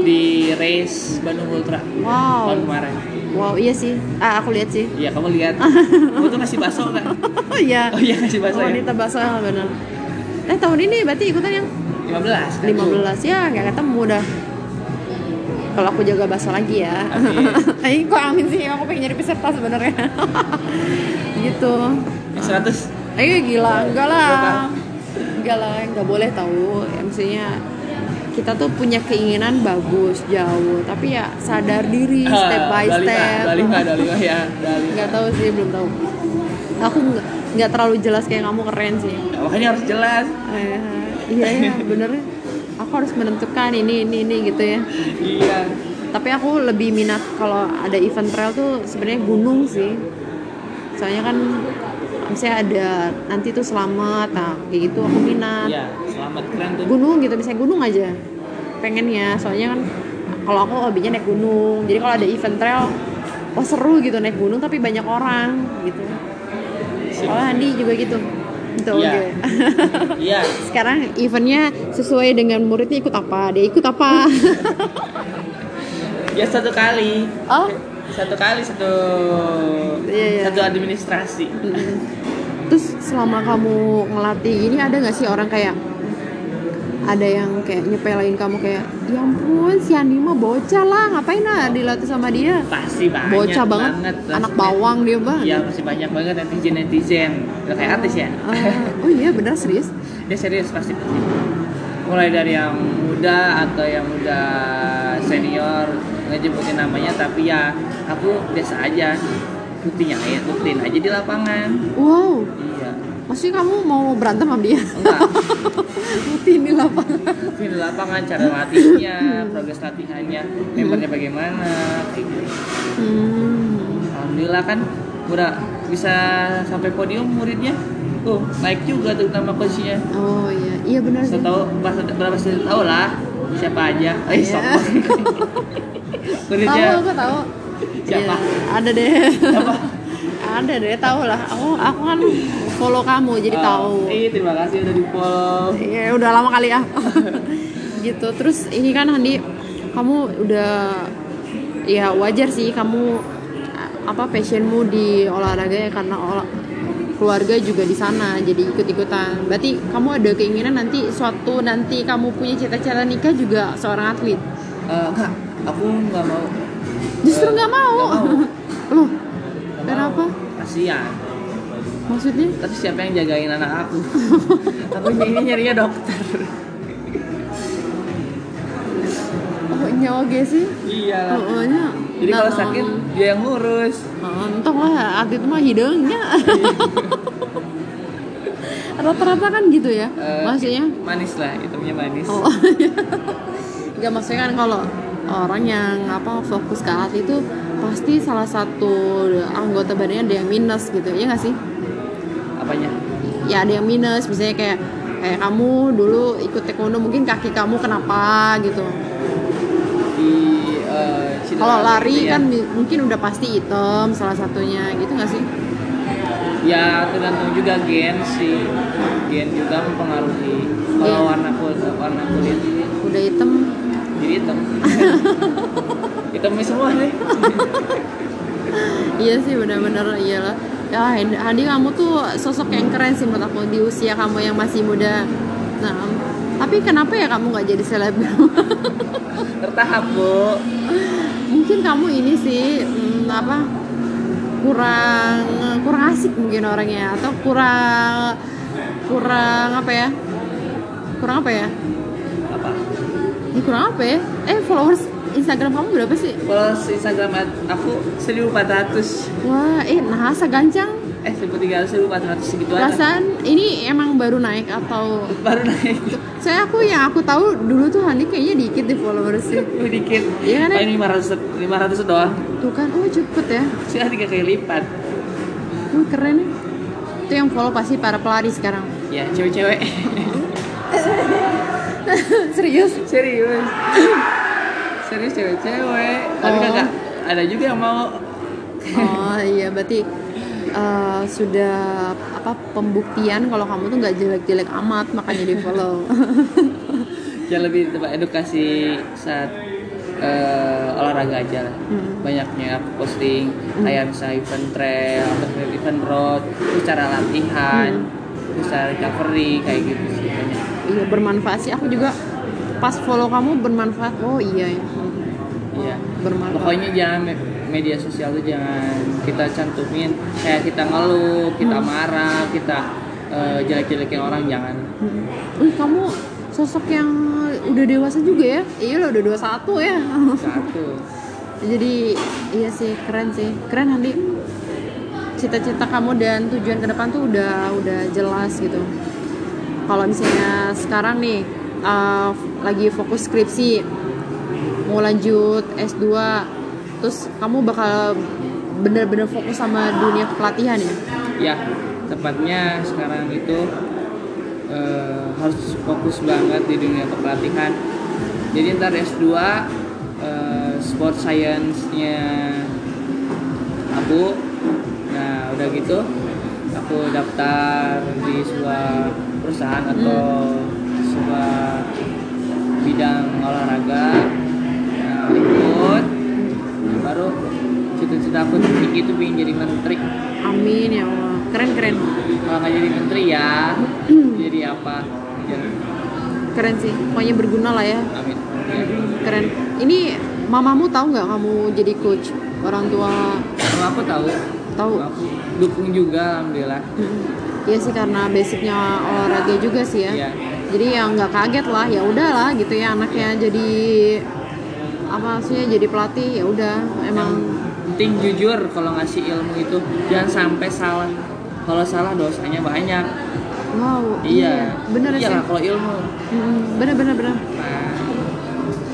di race Bandung Ultra
wow,
tahun kemarin.
wow iya sih. Ah aku lihat sih.
Iya kamu lihat. kamu tuh ngasih bakso nggak?
Oh iya.
Oh iya ngasih bakso ya.
wanita bakso ya benar. Eh tahun ini berarti ikutan yang
15. kan?
15 ya nggak ketemu dah. Kalau aku jaga bakso lagi ya. Eh kok amin sih? Aku pengen nyari peserta sebenarnya. gitu.
Yang 100
Eh gila, enggak lah. Enggak lah, enggak boleh tahu. Ya, maksudnya kita tuh punya keinginan bagus jauh, tapi ya sadar diri step by step.
Mah ya.
Nggak tahu sih, belum tahu. Aku nggak nggak terlalu jelas kayak kamu keren sih.
Makanya harus jelas.
Eh, iya ya, bener. Aku harus menentukan ini ini ini gitu ya.
Iya.
Tapi aku lebih minat kalau ada event trail tuh sebenarnya gunung sih. Soalnya kan misalnya ada nanti tuh selamat, nah kayak gitu aku minat.
Iya, selamat keren tuh.
Gunung gitu, misalnya gunung aja. Pengen ya, soalnya kan kalau aku hobinya naik gunung. Jadi kalau ada event trail, wah seru gitu naik gunung tapi banyak orang gitu. Kalau Andi juga gitu. Gitu
Iya. Iya.
Sekarang eventnya sesuai dengan muridnya ikut apa? Dia ikut apa?
Ya satu kali.
oh,
Satu kali satu
Iya, iya.
satu administrasi.
Mm. Terus selama kamu ngelatih ini ada nggak sih orang kayak ada yang kayak nyepelin kamu kayak ya ampun si Andi mah bocah lah ngapain lah dilatih sama dia?
Pasti banyak
bocah banget, anak bawang dia bang
Iya, masih banyak banget netizen netizen. Udah kayak artis ya.
Ah, oh iya benar serius?
Dia serius pasti. Pasti. Mulai dari yang muda atau yang udah senior ngejebutin namanya tapi ya aku biasa aja. Rutin ya rutin aja di lapangan.
Wow.
Iya
maksudnya kamu mau berantem sama dia?
Enggak.
Rutin di lapangan.
Rutin di lapangan cara latihnya progres latihannya membernya bagaimana kayak gitu.
hmm.
alhamdulillah kan udah bisa sampai podium muridnya. Tuh naik juga tuh nama posisinya.
Oh iya. Iya benar sih.
Saya tahu berapa saya tahu lah. Siapa aja. Eh
Iya.
siapa?
Tahu
muridnya
aku tahu.
Siapa?
Iya, ada deh.
Siapa
ada deh tahu lah. Aku aku kan follow kamu jadi
Oh,
tahu.
Ih, terima kasih udah di follow.
Ya udah lama kali ya. Gitu. Terus ini kan Handi kamu udah ya wajar sih kamu apa passionmu di olahraga ya karena olah, keluarga juga di sana jadi ikut-ikutan. Berarti kamu ada keinginan nanti suatu nanti kamu punya cita-cita nikah juga seorang atlet?
Eh, enggak. Aku nggak mau.
Justru
Eh,
nggak mau,
nggak mau.
loh kenapa
kasihan.
Maksudnya?
Tapi siapa yang jagain anak aku? Aku ini nyarinya dokter.
Oh nyawa gue sih
iya.
Oh, nya
jadi kalau sakit dia yang ngurus.
Oh, entah lah atlet mah hidungnya rata-rata kan gitu ya
Eh,
maksudnya.
manis lah hitamnya manis.
Oh nggak maksudnya kan kalau orang yang apa fokus ke atlet itu pasti salah satu anggota badannya ada yang minus gitu ya nggak sih?
Apanya?
Ya ada yang minus misalnya kayak kayak kamu dulu ikut taekwondo mungkin kaki kamu kenapa gitu.
Di cedera
kalau lari
gitu ya.
kan mungkin udah pasti hitam salah satunya gitu nggak sih?
Ya tergantung juga gen sih. Gen juga mempengaruhi kalau warna kulit warna kulit.
Udah hitam
jadi hitam hitamnya semua deh
Iya sih benar-benar iyalah. Ya Handi Handi, kamu tuh sosok yang keren sih menurut aku di usia kamu yang masih muda. Nah, tapi kenapa ya kamu nggak jadi selebgram?
tertahap bu
Mungkin kamu ini sih hmm, apa? kurang kurang asik mungkin orangnya atau kurang kurang apa ya kurang apa ya kurang apa ya? Eh followers Instagram kamu berapa sih?
Kalau Instagram aku 1400
wah eh nahasa gancang.
Eh 1300 1400 segitu aja.
Perasaan ini emang baru naik atau
baru naik.
Saya aku yang aku tahu dulu tuh Hani kayaknya dikit di followersnya.
Wih, dikit.
Iya kan,
paling 500 500 doang.
Tuh kan oh cepet ya.
Sudah tiga kali lipat.
Wih, keren ya itu yang follow pasti para pelari sekarang.
Ya cewek-cewek
serius?
Serius. Serius cewek-cewek. Tapi
Oh.
kagak ada juga yang mau.
Oh iya berarti uh, sudah apa pembuktian kalau kamu tuh nggak jelek-jelek amat makanya di follow
ya lebih tempat edukasi saat eh, olahraga aja lah.
Hmm.
banyaknya aku posting kayak misalnya event trail atau event road terus cara latihan terus cara recovery kayak gitu
iya bermanfaat sih. Aku juga pas follow kamu bermanfaat. Oh iya ya. Hmm,
iya.
Bermanfaat.
Pokoknya jangan me- media sosial tuh jangan kita cantumin. Kayak kita ngeluh kita marah kita eh, jelek-jelekin orang jangan.
Hmm. Wih kamu sosok yang udah dewasa juga ya? Iya lo udah 21 ya.
Satu.
Jadi iya sih keren sih. Keren nanti cita-cita kamu dan tujuan ke depan tuh udah udah jelas gitu kalau misalnya sekarang nih uh, lagi fokus skripsi mau lanjut S2 terus kamu bakal bener-bener fokus sama dunia pelatihan ya?
Ya tepatnya sekarang itu eh, harus fokus banget di dunia kepelatihan. Jadi ntar S2 eh, sport science-nya aku. Nah udah gitu aku daftar di sebuah perusahaan atau sebuah bidang olahraga nah, ikut. Baru cita-cita aku tinggi itu pengen jadi menteri.
Amin ya Allah. Keren keren.
Kalau nggak jadi menteri ya jadi apa? Ya,
keren sih. Pokoknya berguna lah ya.
Amin. Ya.
keren. Ini mamamu tahu nggak kamu jadi coach orang tua?
Kalau aku tahu.
Tahu.
Aku dukung juga alhamdulillah
Iya sih karena basicnya olahraga juga sih ya.
Iya.
Jadi ya nggak kaget lah, ya udahlah gitu ya anaknya jadi apa maksudnya jadi pelatih ya udah emang.
Penting jujur kalau ngasih ilmu itu jangan sampai salah. Kalau salah dosanya banyak.
Wow
iya.
bener
iya
sih.
kalau ilmu.
Bener bener bener.
Nah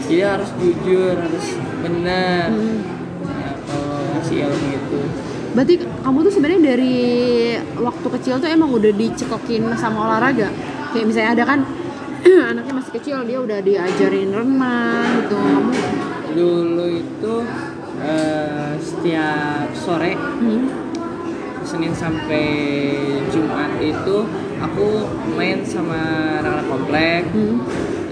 jadi harus jujur harus benar.
Mm.
Nah, kalau ngasih ilmu itu
berarti kamu tuh sebenarnya dari waktu kecil tuh emang udah dicekokin sama olahraga? Kayak misalnya ada kan anaknya masih kecil dia udah diajarin renang gitu. Kamu
dulu itu eh, setiap sore
hmm,
Senin sampai Jumat itu aku main sama anak-anak komplek.
Hmm,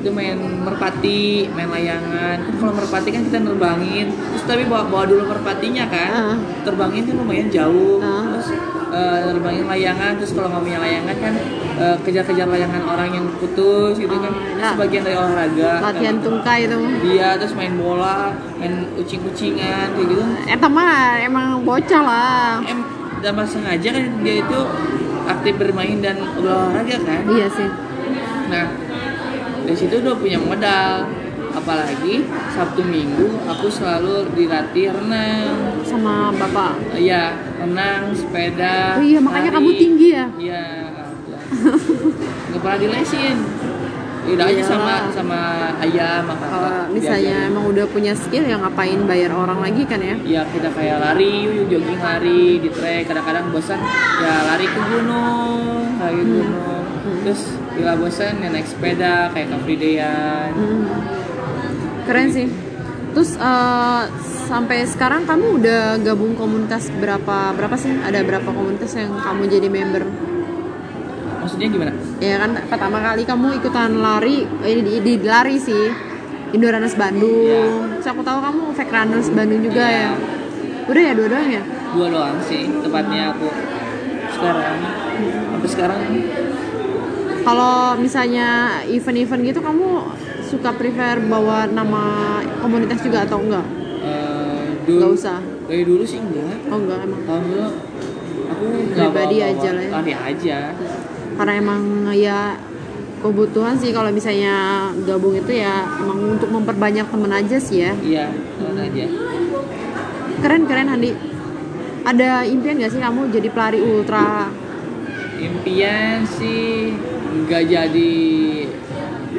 itu main merpati, main layangan. Kan kalau merpati kan kita nerbangin, terus tapi bawa bawa dulu merpatinya kan,
Ah.
terbangin kan lumayan jauh.
Ah.
Terus eh, nerbangin layangan, terus kalau nggak punya layangan kan eh, kejar-kejar layangan orang yang putus gitu kan,
Ah, nah.
sebagian dari olahraga.
latihan tungkai itu
Iya, terus main bola, main ucing-ucingan kayak gitu.
eh mah emang bocah lah
Em, dan sengaja kan dia itu aktif bermain dan olahraga kan.
iya sih
Nah, dari situ udah punya modal. Apalagi Sabtu Minggu aku selalu dilatih renang.
sama bapak
Iya, renang, sepeda.
Oh iya, makanya
lari.
kamu tinggi ya?
Iya. Nggak pernah dilesin. Udah aja sama sama ayah, sama kakak.
kalau misalnya emang udah punya skill ya ngapain bayar orang lagi kan ya
Ya kita kayak lari, jogging lari di trek. Kadang-kadang bosan, ya lari ke gunung, lari ke gunung. Terus bila bosan ya naik sepeda kayak Day-an.
Hmm. keren sih. Terus eh, sampai sekarang kamu udah gabung komunitas berapa berapa sih? Ada berapa komunitas yang kamu jadi member?
Maksudnya gimana?
ya kan pertama kali kamu ikutan lari eh, di, di lari sih. Indo Runners Bandung. Terus aku tahu kamu Fake Runners Bandung juga
Iya.
ya. Udah ya dua-duanya? Ya
Dua doang sih tepatnya aku sekarang. Sampai sekarang
kalau misalnya event-event gitu kamu suka prefer bawa nama komunitas juga atau enggak?
Eh,
nggak
dulu
usah.
dari dulu sih enggak.
Oh enggak emang?
Kalau dulu aku
Pribadi aja lah ya.
lari aja.
Karena emang ya kebutuhan sih kalau misalnya gabung itu ya emang untuk memperbanyak temen aja sih ya.
Iya jalan aja.
Keren keren Handi. Ada impian gak sih kamu jadi pelari ultra?
Impian sih nggak jadi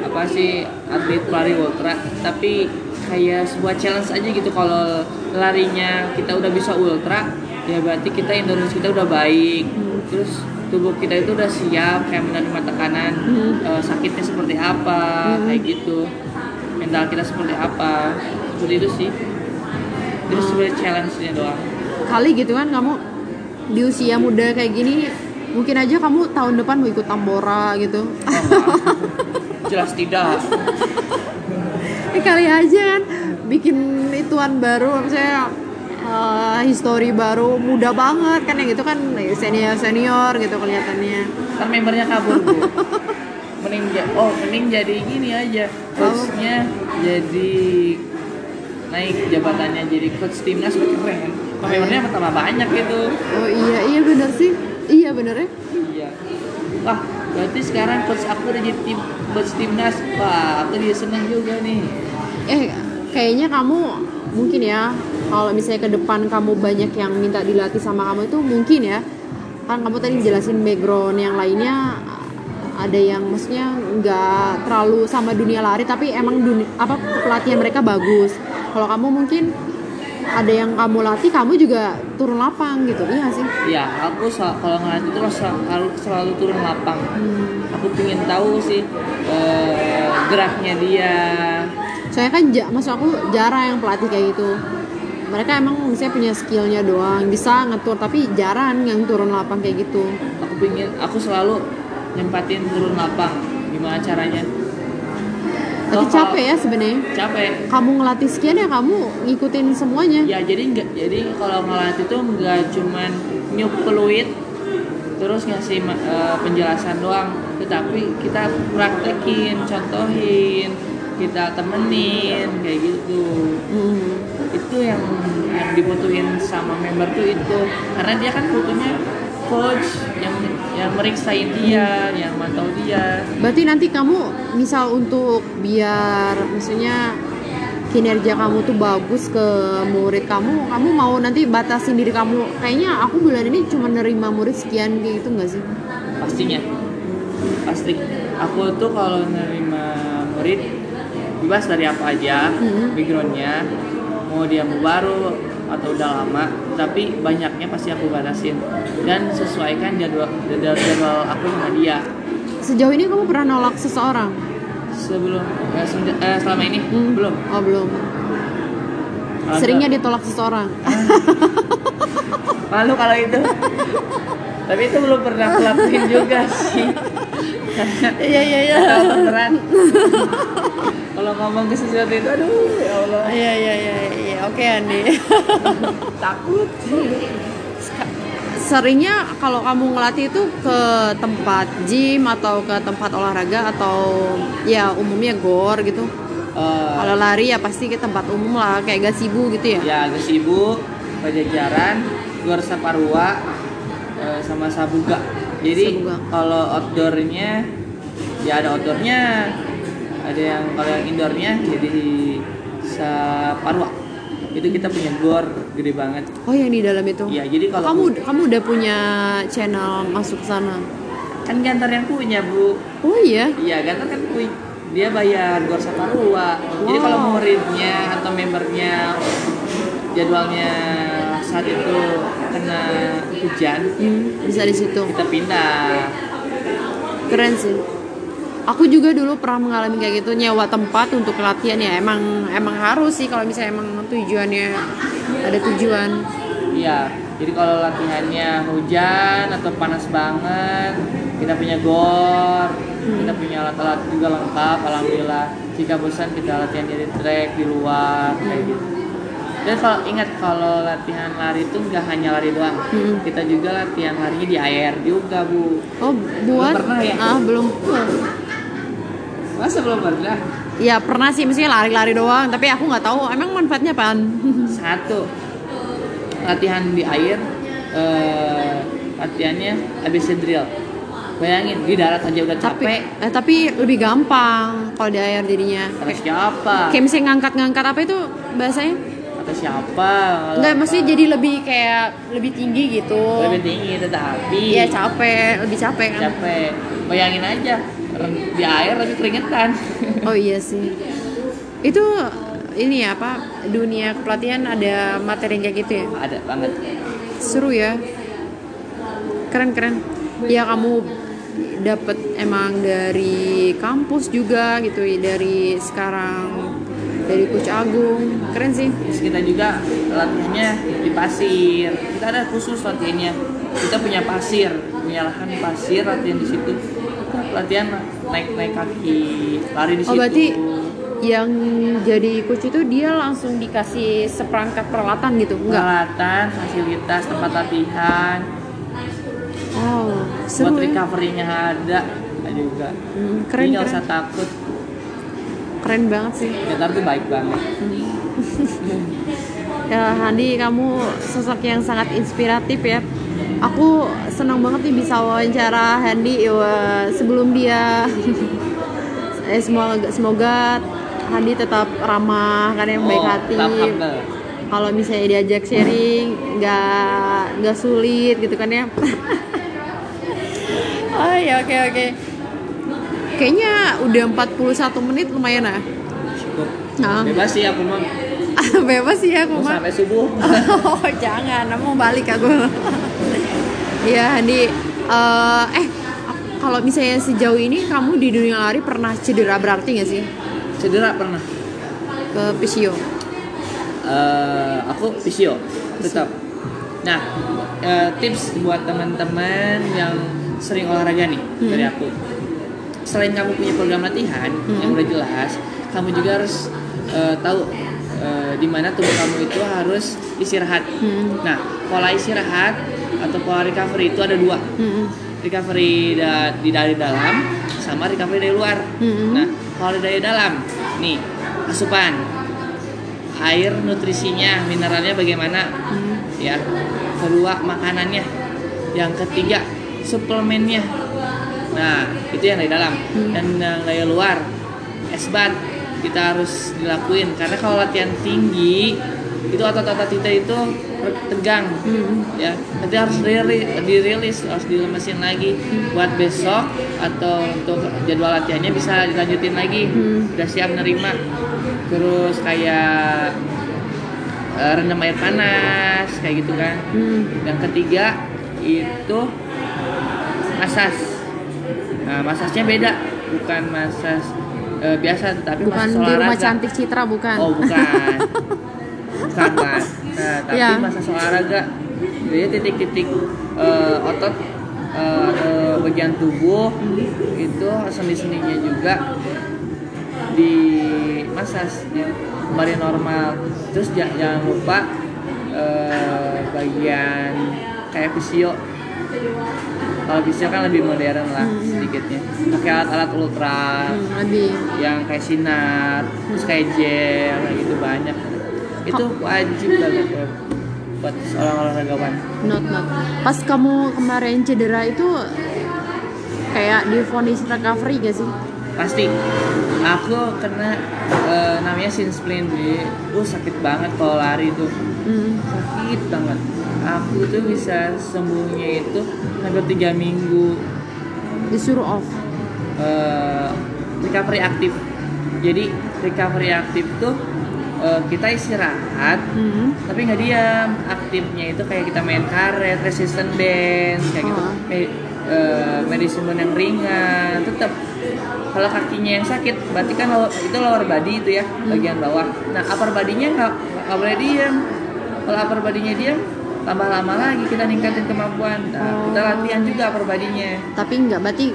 apa sih atlet pelari ultra tapi kayak sebuah challenge aja gitu kalau larinya kita udah bisa ultra ya berarti kita endurance kita udah baik. Terus tubuh kita itu udah siap kayak menerima tekanan
Hmm.
eh, sakitnya seperti apa kayak gitu. Mental kita seperti apa seperti itu sih. Itu sebenarnya challenge-nya doang.
Kali gitu kan kamu di usia muda kayak gini mungkin aja kamu tahun depan mau ikut tambora gitu.
Oh, jelas tidak.
Eh kali aja kan bikin ituan baru misalnya eh, history baru muda banget kan yang gitu kan senior senior gitu kelihatannya.
Kan membernya kabur bu. Mending ja- oh mending jadi gini aja coachnya jadi naik jabatannya jadi coach timnas keren. Kalau membernya tambah banyak gitu.
Oh iya iya bener sih iya bener ya?
Iya. Wah berarti sekarang coach aku udah jadi tim coach timnas. Wah aku jadi seneng juga nih.
Eh kayaknya kamu mungkin ya kalau misalnya ke depan kamu banyak yang minta dilatih sama kamu itu mungkin ya. Kan kamu tadi jelasin background yang lainnya ada yang maksudnya nggak terlalu sama dunia lari tapi emang dunia apa pelatihan mereka bagus. Kalau kamu mungkin ada yang kamu latih kamu juga turun lapang gitu iya sih?
Ya aku kalau ngelatih itu selalu, selalu turun lapang.
Hmm.
aku pingin tahu sih eh, geraknya dia.
Saya kan ja, maksud aku jarang yang pelatih kayak gitu. Mereka emang misalnya punya skillnya doang bisa ngatur tapi jarang yang turun lapang kayak gitu.
Aku pingin aku selalu nyempatin turun lapang. Gimana caranya
tapi
Oh,
capek ya sebenarnya.
Capek.
Kamu ngelatih sekian ya kamu ngikutin semuanya?
Ya jadi nggak jadi kalau ngelatih itu nggak cuman nyup peluit terus ngasih eh, penjelasan doang. Tetapi kita praktekin contohin kita temenin kayak gitu.
Hmm.
itu yang yang dibutuhin sama member tuh itu. Karena dia kan butuhnya coach yang yang meriksain dia yang mantau dia.
Berarti nanti kamu misal untuk biar maksudnya kinerja kamu tuh bagus ke murid kamu kamu mau nanti batasin diri kamu. Kayaknya aku bulan ini cuma nerima murid sekian kayak gitu nggak sih?
Pastinya. Pasti. Aku tuh kalau nerima murid bebas dari apa aja
Hmm.
backgroundnya. Mau dia mau baru atau udah lama tapi banyaknya pasti aku batasin dan sesuaikan jadwal jadwal, jadwal aku sama dia.
Sejauh ini kamu pernah nolak seseorang?
Sebelum eh, semenja- eh, selama ini?
Hmm.
belum.
Oh belum. Seringnya ditolak seseorang.
Malu kalau itu. Tapi itu belum pernah aku lakuin juga sih.
Iya iya iya.
Kalau beneran kalau ngomong ke sesuatu itu aduh ya Allah.
Iya iya iya oke Andi.
Takut.
Seringnya kalau kamu ngelatih itu ke tempat gym atau ke tempat olahraga atau ya umumnya gor gitu?
Eh,
kalau lari ya pasti ke tempat umum lah kayak gasibu gitu ya?
Ya agak sibuk pajajaran luar saparua eh, sama sabuga. Jadi
Sabuga.
kalau outdoornya ya ada outdoornya. Ada yang kalau yang indoornya jadi saparua itu kita punya gor gede banget.
Oh yang di dalam itu?
Ya jadi kalau
kamu kamu udah punya channel masuk sana?
Kan gantar yang punya bu.
Oh iya?
Iya gantar kan punya. Dia bayar gor saparua jadi
Wow.
kalau muridnya atau membernya jadwalnya saat itu kena hujan
Hmm, bisa di situ.
kita pindah.
Keren sih aku juga dulu pernah mengalami kayak gitu nyewa tempat untuk latihan ya. Emang emang harus sih kalau misalnya emang tujuannya ada tujuan.
Iya jadi kalau latihannya hujan atau panas banget kita punya gor kita punya alat-alat juga lengkap alhamdulillah. Jika bosan kita latihan di track di luar kayak gitu. Dan kalau ingat kalau latihan lari itu nggak hanya lari doang.
Hmm.
kita juga latihan larinya di air juga bu.
Oh buat?
Belum pernah ya?
ah belum
masa belum pernah
ya pernah sih mestinya lari-lari doang tapi aku nggak tahu emang manfaatnya apaan?
Satu latihan di air eh, latihannya ABC drill. Bayangin di darat aja udah
tapi
capek.
eh, tapi lebih gampang kalau di air jadinya.
Kata siapa?
Kayak misalnya ngangkat-ngangkat apa itu bahasanya?
Kata siapa?
Enggak, maksudnya jadi lebih kayak lebih tinggi gitu.
Lebih tinggi tetapi
Iya capek, lebih capek kan.
Capek. Bayangin aja di air lebih keringetan.
Oh iya sih. Itu ini ya apa dunia kepelatihan ada materi yang kayak gitu ya?
Ada banget.
Seru ya. Keren keren. Ya kamu dapat emang dari kampus juga gitu dari sekarang dari coach Agung. Keren sih.
Terus kita juga latihannya di pasir. Kita ada khusus latihannya. Kita punya pasir, punya lahan pasir latihan di situ. Latihan naik naik kaki, lari di
oh
situ.
berarti yang jadi coach itu dia langsung dikasih seperangkat peralatan gitu enggak
Peralatan, fasilitas, tempat latihan,
oh seru
buat
ya
recovery-nya ada ada juga.
Hmm, keren
Jadi
keren
usah takut.
keren banget sih
Getar tuh baik banget.
Ya Handi kamu sosok yang sangat inspiratif ya. Aku senang banget nih bisa wawancara Handi Wah, sebelum dia. eh, semoga semoga Handi tetap ramah kan yang baik
Oh,
hati. Kalau misalnya diajak sharing nggak nggak sulit gitu kan ya. oh ya oke oke. Kayaknya udah 41 menit lumayan.
Cukup.
Nah,
Bebas sih aku mah.
bebas sih ya aku mah.
sampai subuh.
Oh jangan, mau balik aku. Iya Handi. Eh, eh kalau misalnya sejauh ini kamu di dunia lari pernah cedera berarti nggak sih
Cedera pernah.
ke physio?
Eh, aku fisio tetap. Nah, eh, tips buat teman-teman yang sering olahraga nih
Hmm.
dari aku. Selain kamu punya program latihan
Hmm.
yang udah jelas, kamu juga harus eh, tahu eh, di mana tubuh kamu itu harus istirahat.
Hmm.
Nah, pola istirahat atau pola recovery itu ada dua.
Hmm.
Recovery da- di dari dalam sama recovery dari luar.
Hmm.
Nah, kalau dari dalam, nih asupan, air, nutrisinya, mineralnya bagaimana,
Hmm.
ya. Kedua makanannya, yang ketiga suplemennya. Nah, itu yang dari dalam.
Hmm.
Dan yang dari luar, esbat kita harus dilakuin karena kalau latihan tinggi itu otot-otot kita itu tegang.
Hmm.
ya nanti harus dirilis, dirilis harus dilemesin lagi. Buat besok atau untuk jadwal latihannya bisa dilanjutin lagi.
Hmm.
udah siap nerima. Terus kayak eh, rendam air panas kayak gitu kan.
Hmm.
yang ketiga itu masas. Nah masasnya beda. Bukan masas eh, biasa tetapi
Bukan
masas
di rumah cantik Citra bukan?
Oh bukan, bukan kan. Nah tapi
Ya.
masa olahraga jadi titik-titik eh, otot eh, atau bagian tubuh itu sendi-sendinya juga di masas ya, kembali normal. Terus ja- jangan lupa eh, bagian kayak fisio. Kalau fisio kan lebih modern lah
Hmm.
sedikitnya. Pakai alat-alat ultra
Hmm, lebih.
yang kayak sinar, terus kayak gel, kayak gitu banyak. Itu wajib banget buat, buat seorang olahragawan.
Not not. Pas kamu kemarin cedera itu kayak difonis recovery gak sih?
Pasti. Aku kena eh, namanya sin splint, Bi. Uh, sakit banget kalau lari tuh.
Hmm.
Sakit banget. Aku tuh bisa sembuhnya itu hampir tiga minggu
Disuruh off.
eh, recovery aktif. Jadi recovery aktif tuh eh, kita istirahat
Hmm.
tapi nggak diam. Aktifnya itu kayak kita main karet resistant dance kayak gitu.
Oh.
Me- eh, medicine yang ringan tetap kalau kakinya yang sakit berarti kan itu lower body itu ya bagian bawah. Nah upper body-nya nggak nggak boleh diam kalau upper body-nya diam tambah lama lagi kita ningkatin kemampuan. Nah kita
Oh.
latihan juga upper body-nya.
Tapi enggak berarti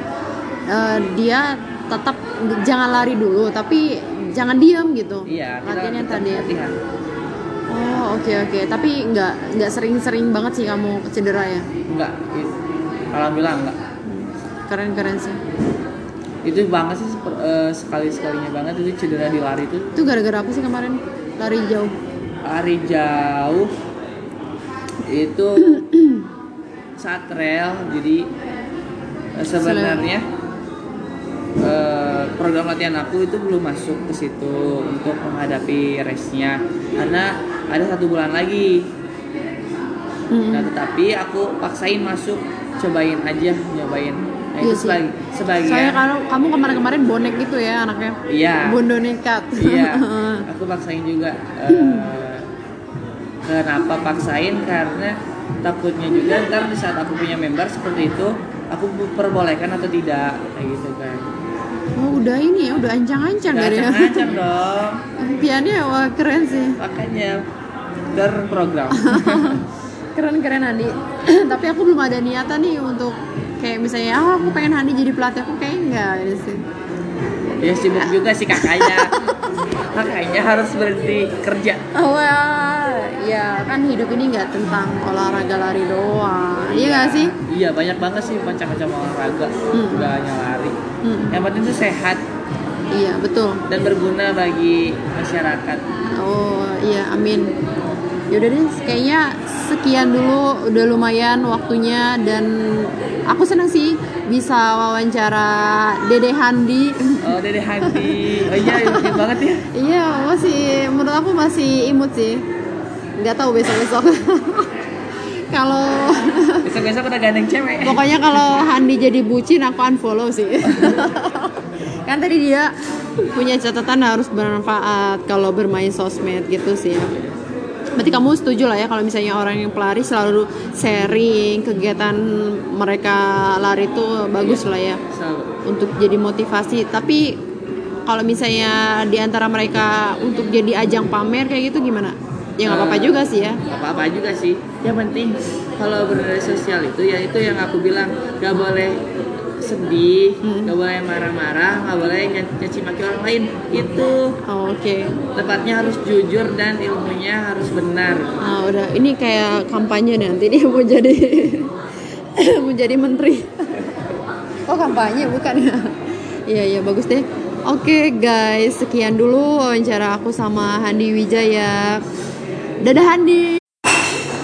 eh, dia tetap jangan lari dulu tapi jangan diam gitu.
iya
Latihannya
tetap
tadi.
latihan
Oh oke oke. Tapi enggak enggak sering-sering banget sih kamu cedera ya.
enggak i- alhamdulillah enggak
Keren keren sih.
itu banget sih sekali sekalinya banget itu cedera di lari itu
Itu gara-gara apa sih kemarin lari jauh?
lari jauh itu saat rel jadi eh, sebenarnya eh, program latihan aku itu belum masuk ke situ untuk menghadapi race-nya. Karena ada satu bulan lagi. Nah tetapi aku paksain masuk. Cobain aja nyobain. Nah
Iya
itu
sih.
sebagai sebagian.
Soalnya kalau kamu kemarin-kemarin bonek gitu ya anaknya.
iya.
Bondo nekat.
iya. Aku paksain juga Eh, kenapa paksain? Karena takutnya juga ntar di saat aku punya member seperti itu aku perbolehkan atau tidak kayak gitu kan
Oh, udah ini ya, udah ancang-ancang dari ya.
acang-acang dong
Impiannya wah keren sih.
makanya terprogram
Keren-keren Handi. Tapi aku belum ada niatan nih untuk kayak misalnya ah, aku pengen Handi jadi pelatih aku kayak enggak ini sih.
ya sibuk juga sih kakaknya kakaknya harus berhenti kerja
Oh ya, kan hidup ini nggak tentang olahraga lari doang. Iya nggak sih?
iya banyak banget sih macam-macam olahraga
Hmm.
nggak hanya lari
Hmm.
yang penting itu sehat
Iya betul.
dan berguna bagi masyarakat
Oh iya, amin. Yaudah deh, kayaknya sekian dulu udah lumayan waktunya dan aku senang sih bisa wawancara Dede Handi.
oh dede Handi oh iya imut banget ya
iya, masih menurut aku masih imut sih. Nggak tahu besok-besok. Kalau
besok-besok udah gandeng cewek
pokoknya kalau Handi jadi bucin aku unfollow sih. kan tadi dia punya catatan harus bermanfaat kalau bermain sosmed gitu sih ya. Berarti kamu setuju lah ya kalau misalnya orang yang pelari selalu sharing kegiatan mereka lari itu bagus lah ya
Selalu.
untuk jadi motivasi. Tapi kalau misalnya di antara mereka untuk jadi ajang pamer kayak gitu gimana? Ya nggak apa-apa juga sih ya.
Gak apa-apa juga sih yang penting kalau bermedia sosial itu ya itu yang aku bilang gak boleh sedih
Hmm.
gak boleh marah-marah gak boleh ny- nyaci maki orang lain itu
Oh, Oke.
tepatnya harus jujur dan ilmunya harus benar
Nah, udah ini kayak kampanye nanti dia mau jadi mau jadi menteri. Oh, kampanye bukan ya? Iya, iya bagus deh. Oke, guys, sekian dulu wawancara aku sama Handi Wijaya. Dadah Handi.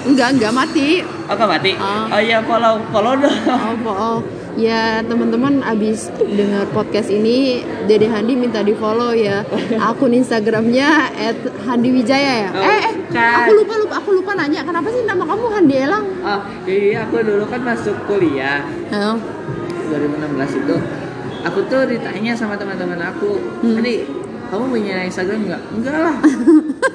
Enggak, enggak mati.
oh gak mati
Ah.
oh iya follow follow dong
Oh, oh. Ya, teman-teman abis dengar podcast ini, Dede Handi minta di-follow ya. Akun Instagramnya @handiwijaya ya.
Oh,
eh, eh,
bukan.
aku lupa lupa aku lupa nanya, kenapa sih nama kamu Handi Elang?
oh iya aku dulu kan masuk kuliah
Halo.
2016 itu aku tuh ditanya sama teman-teman aku
Hmm.
tadi kamu punya Instagram nggak? Enggak lah.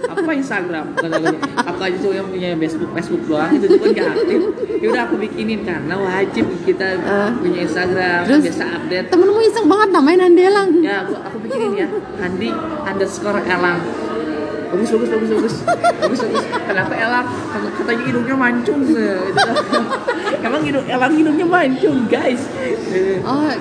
Apa Instagram? Kata aku aku aja cuma yang punya Facebook Facebook doang. Itu juga nggak aktif. Ya udah aku bikinin karena wajib kita
Eh.
punya Instagram.
Terus?
biasa update.
Temenmu iseng banget namain Handi Elang.
ya aku aku bikinin ya. Handi underscore Elang. Bagus bagus bagus bagus. Bagus bagus. Kenapa Elang? Kata- katanya hidungnya mancung. Gitu. emang hidung Elang hidungnya mancung guys.
Oh,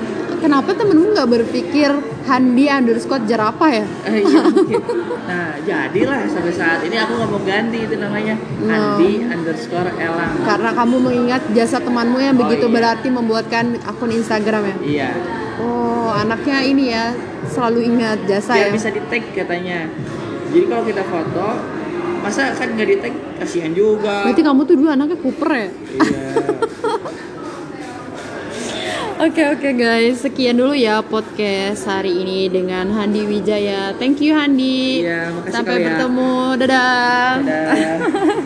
kenapa temenmu nggak berpikir Handi underscore jerapah ya?
Eh, iya, mungkin. Nah, jadilah sampai saat ini aku nggak mau ganti itu namanya
No.
Andi underscore Elang.
Karena kamu mengingat jasa temanmu yang
Oh,
begitu
iya.
berarti membuatkan akun Instagram ya.
Iya,
Oh, anaknya ini ya selalu ingat jasa
biar
ya.
bisa di tag katanya. Jadi kalau kita foto, masa kan nggak di tag kasihan juga.
Berarti kamu tuh dulu anaknya kuper ya?
Iya.
Oke oke guys, sekian dulu ya podcast hari ini dengan Handi Wijaya. Thank you Handi.
Iya, makasih
Sampai
kalian.
bertemu. Dadah.
Dadah.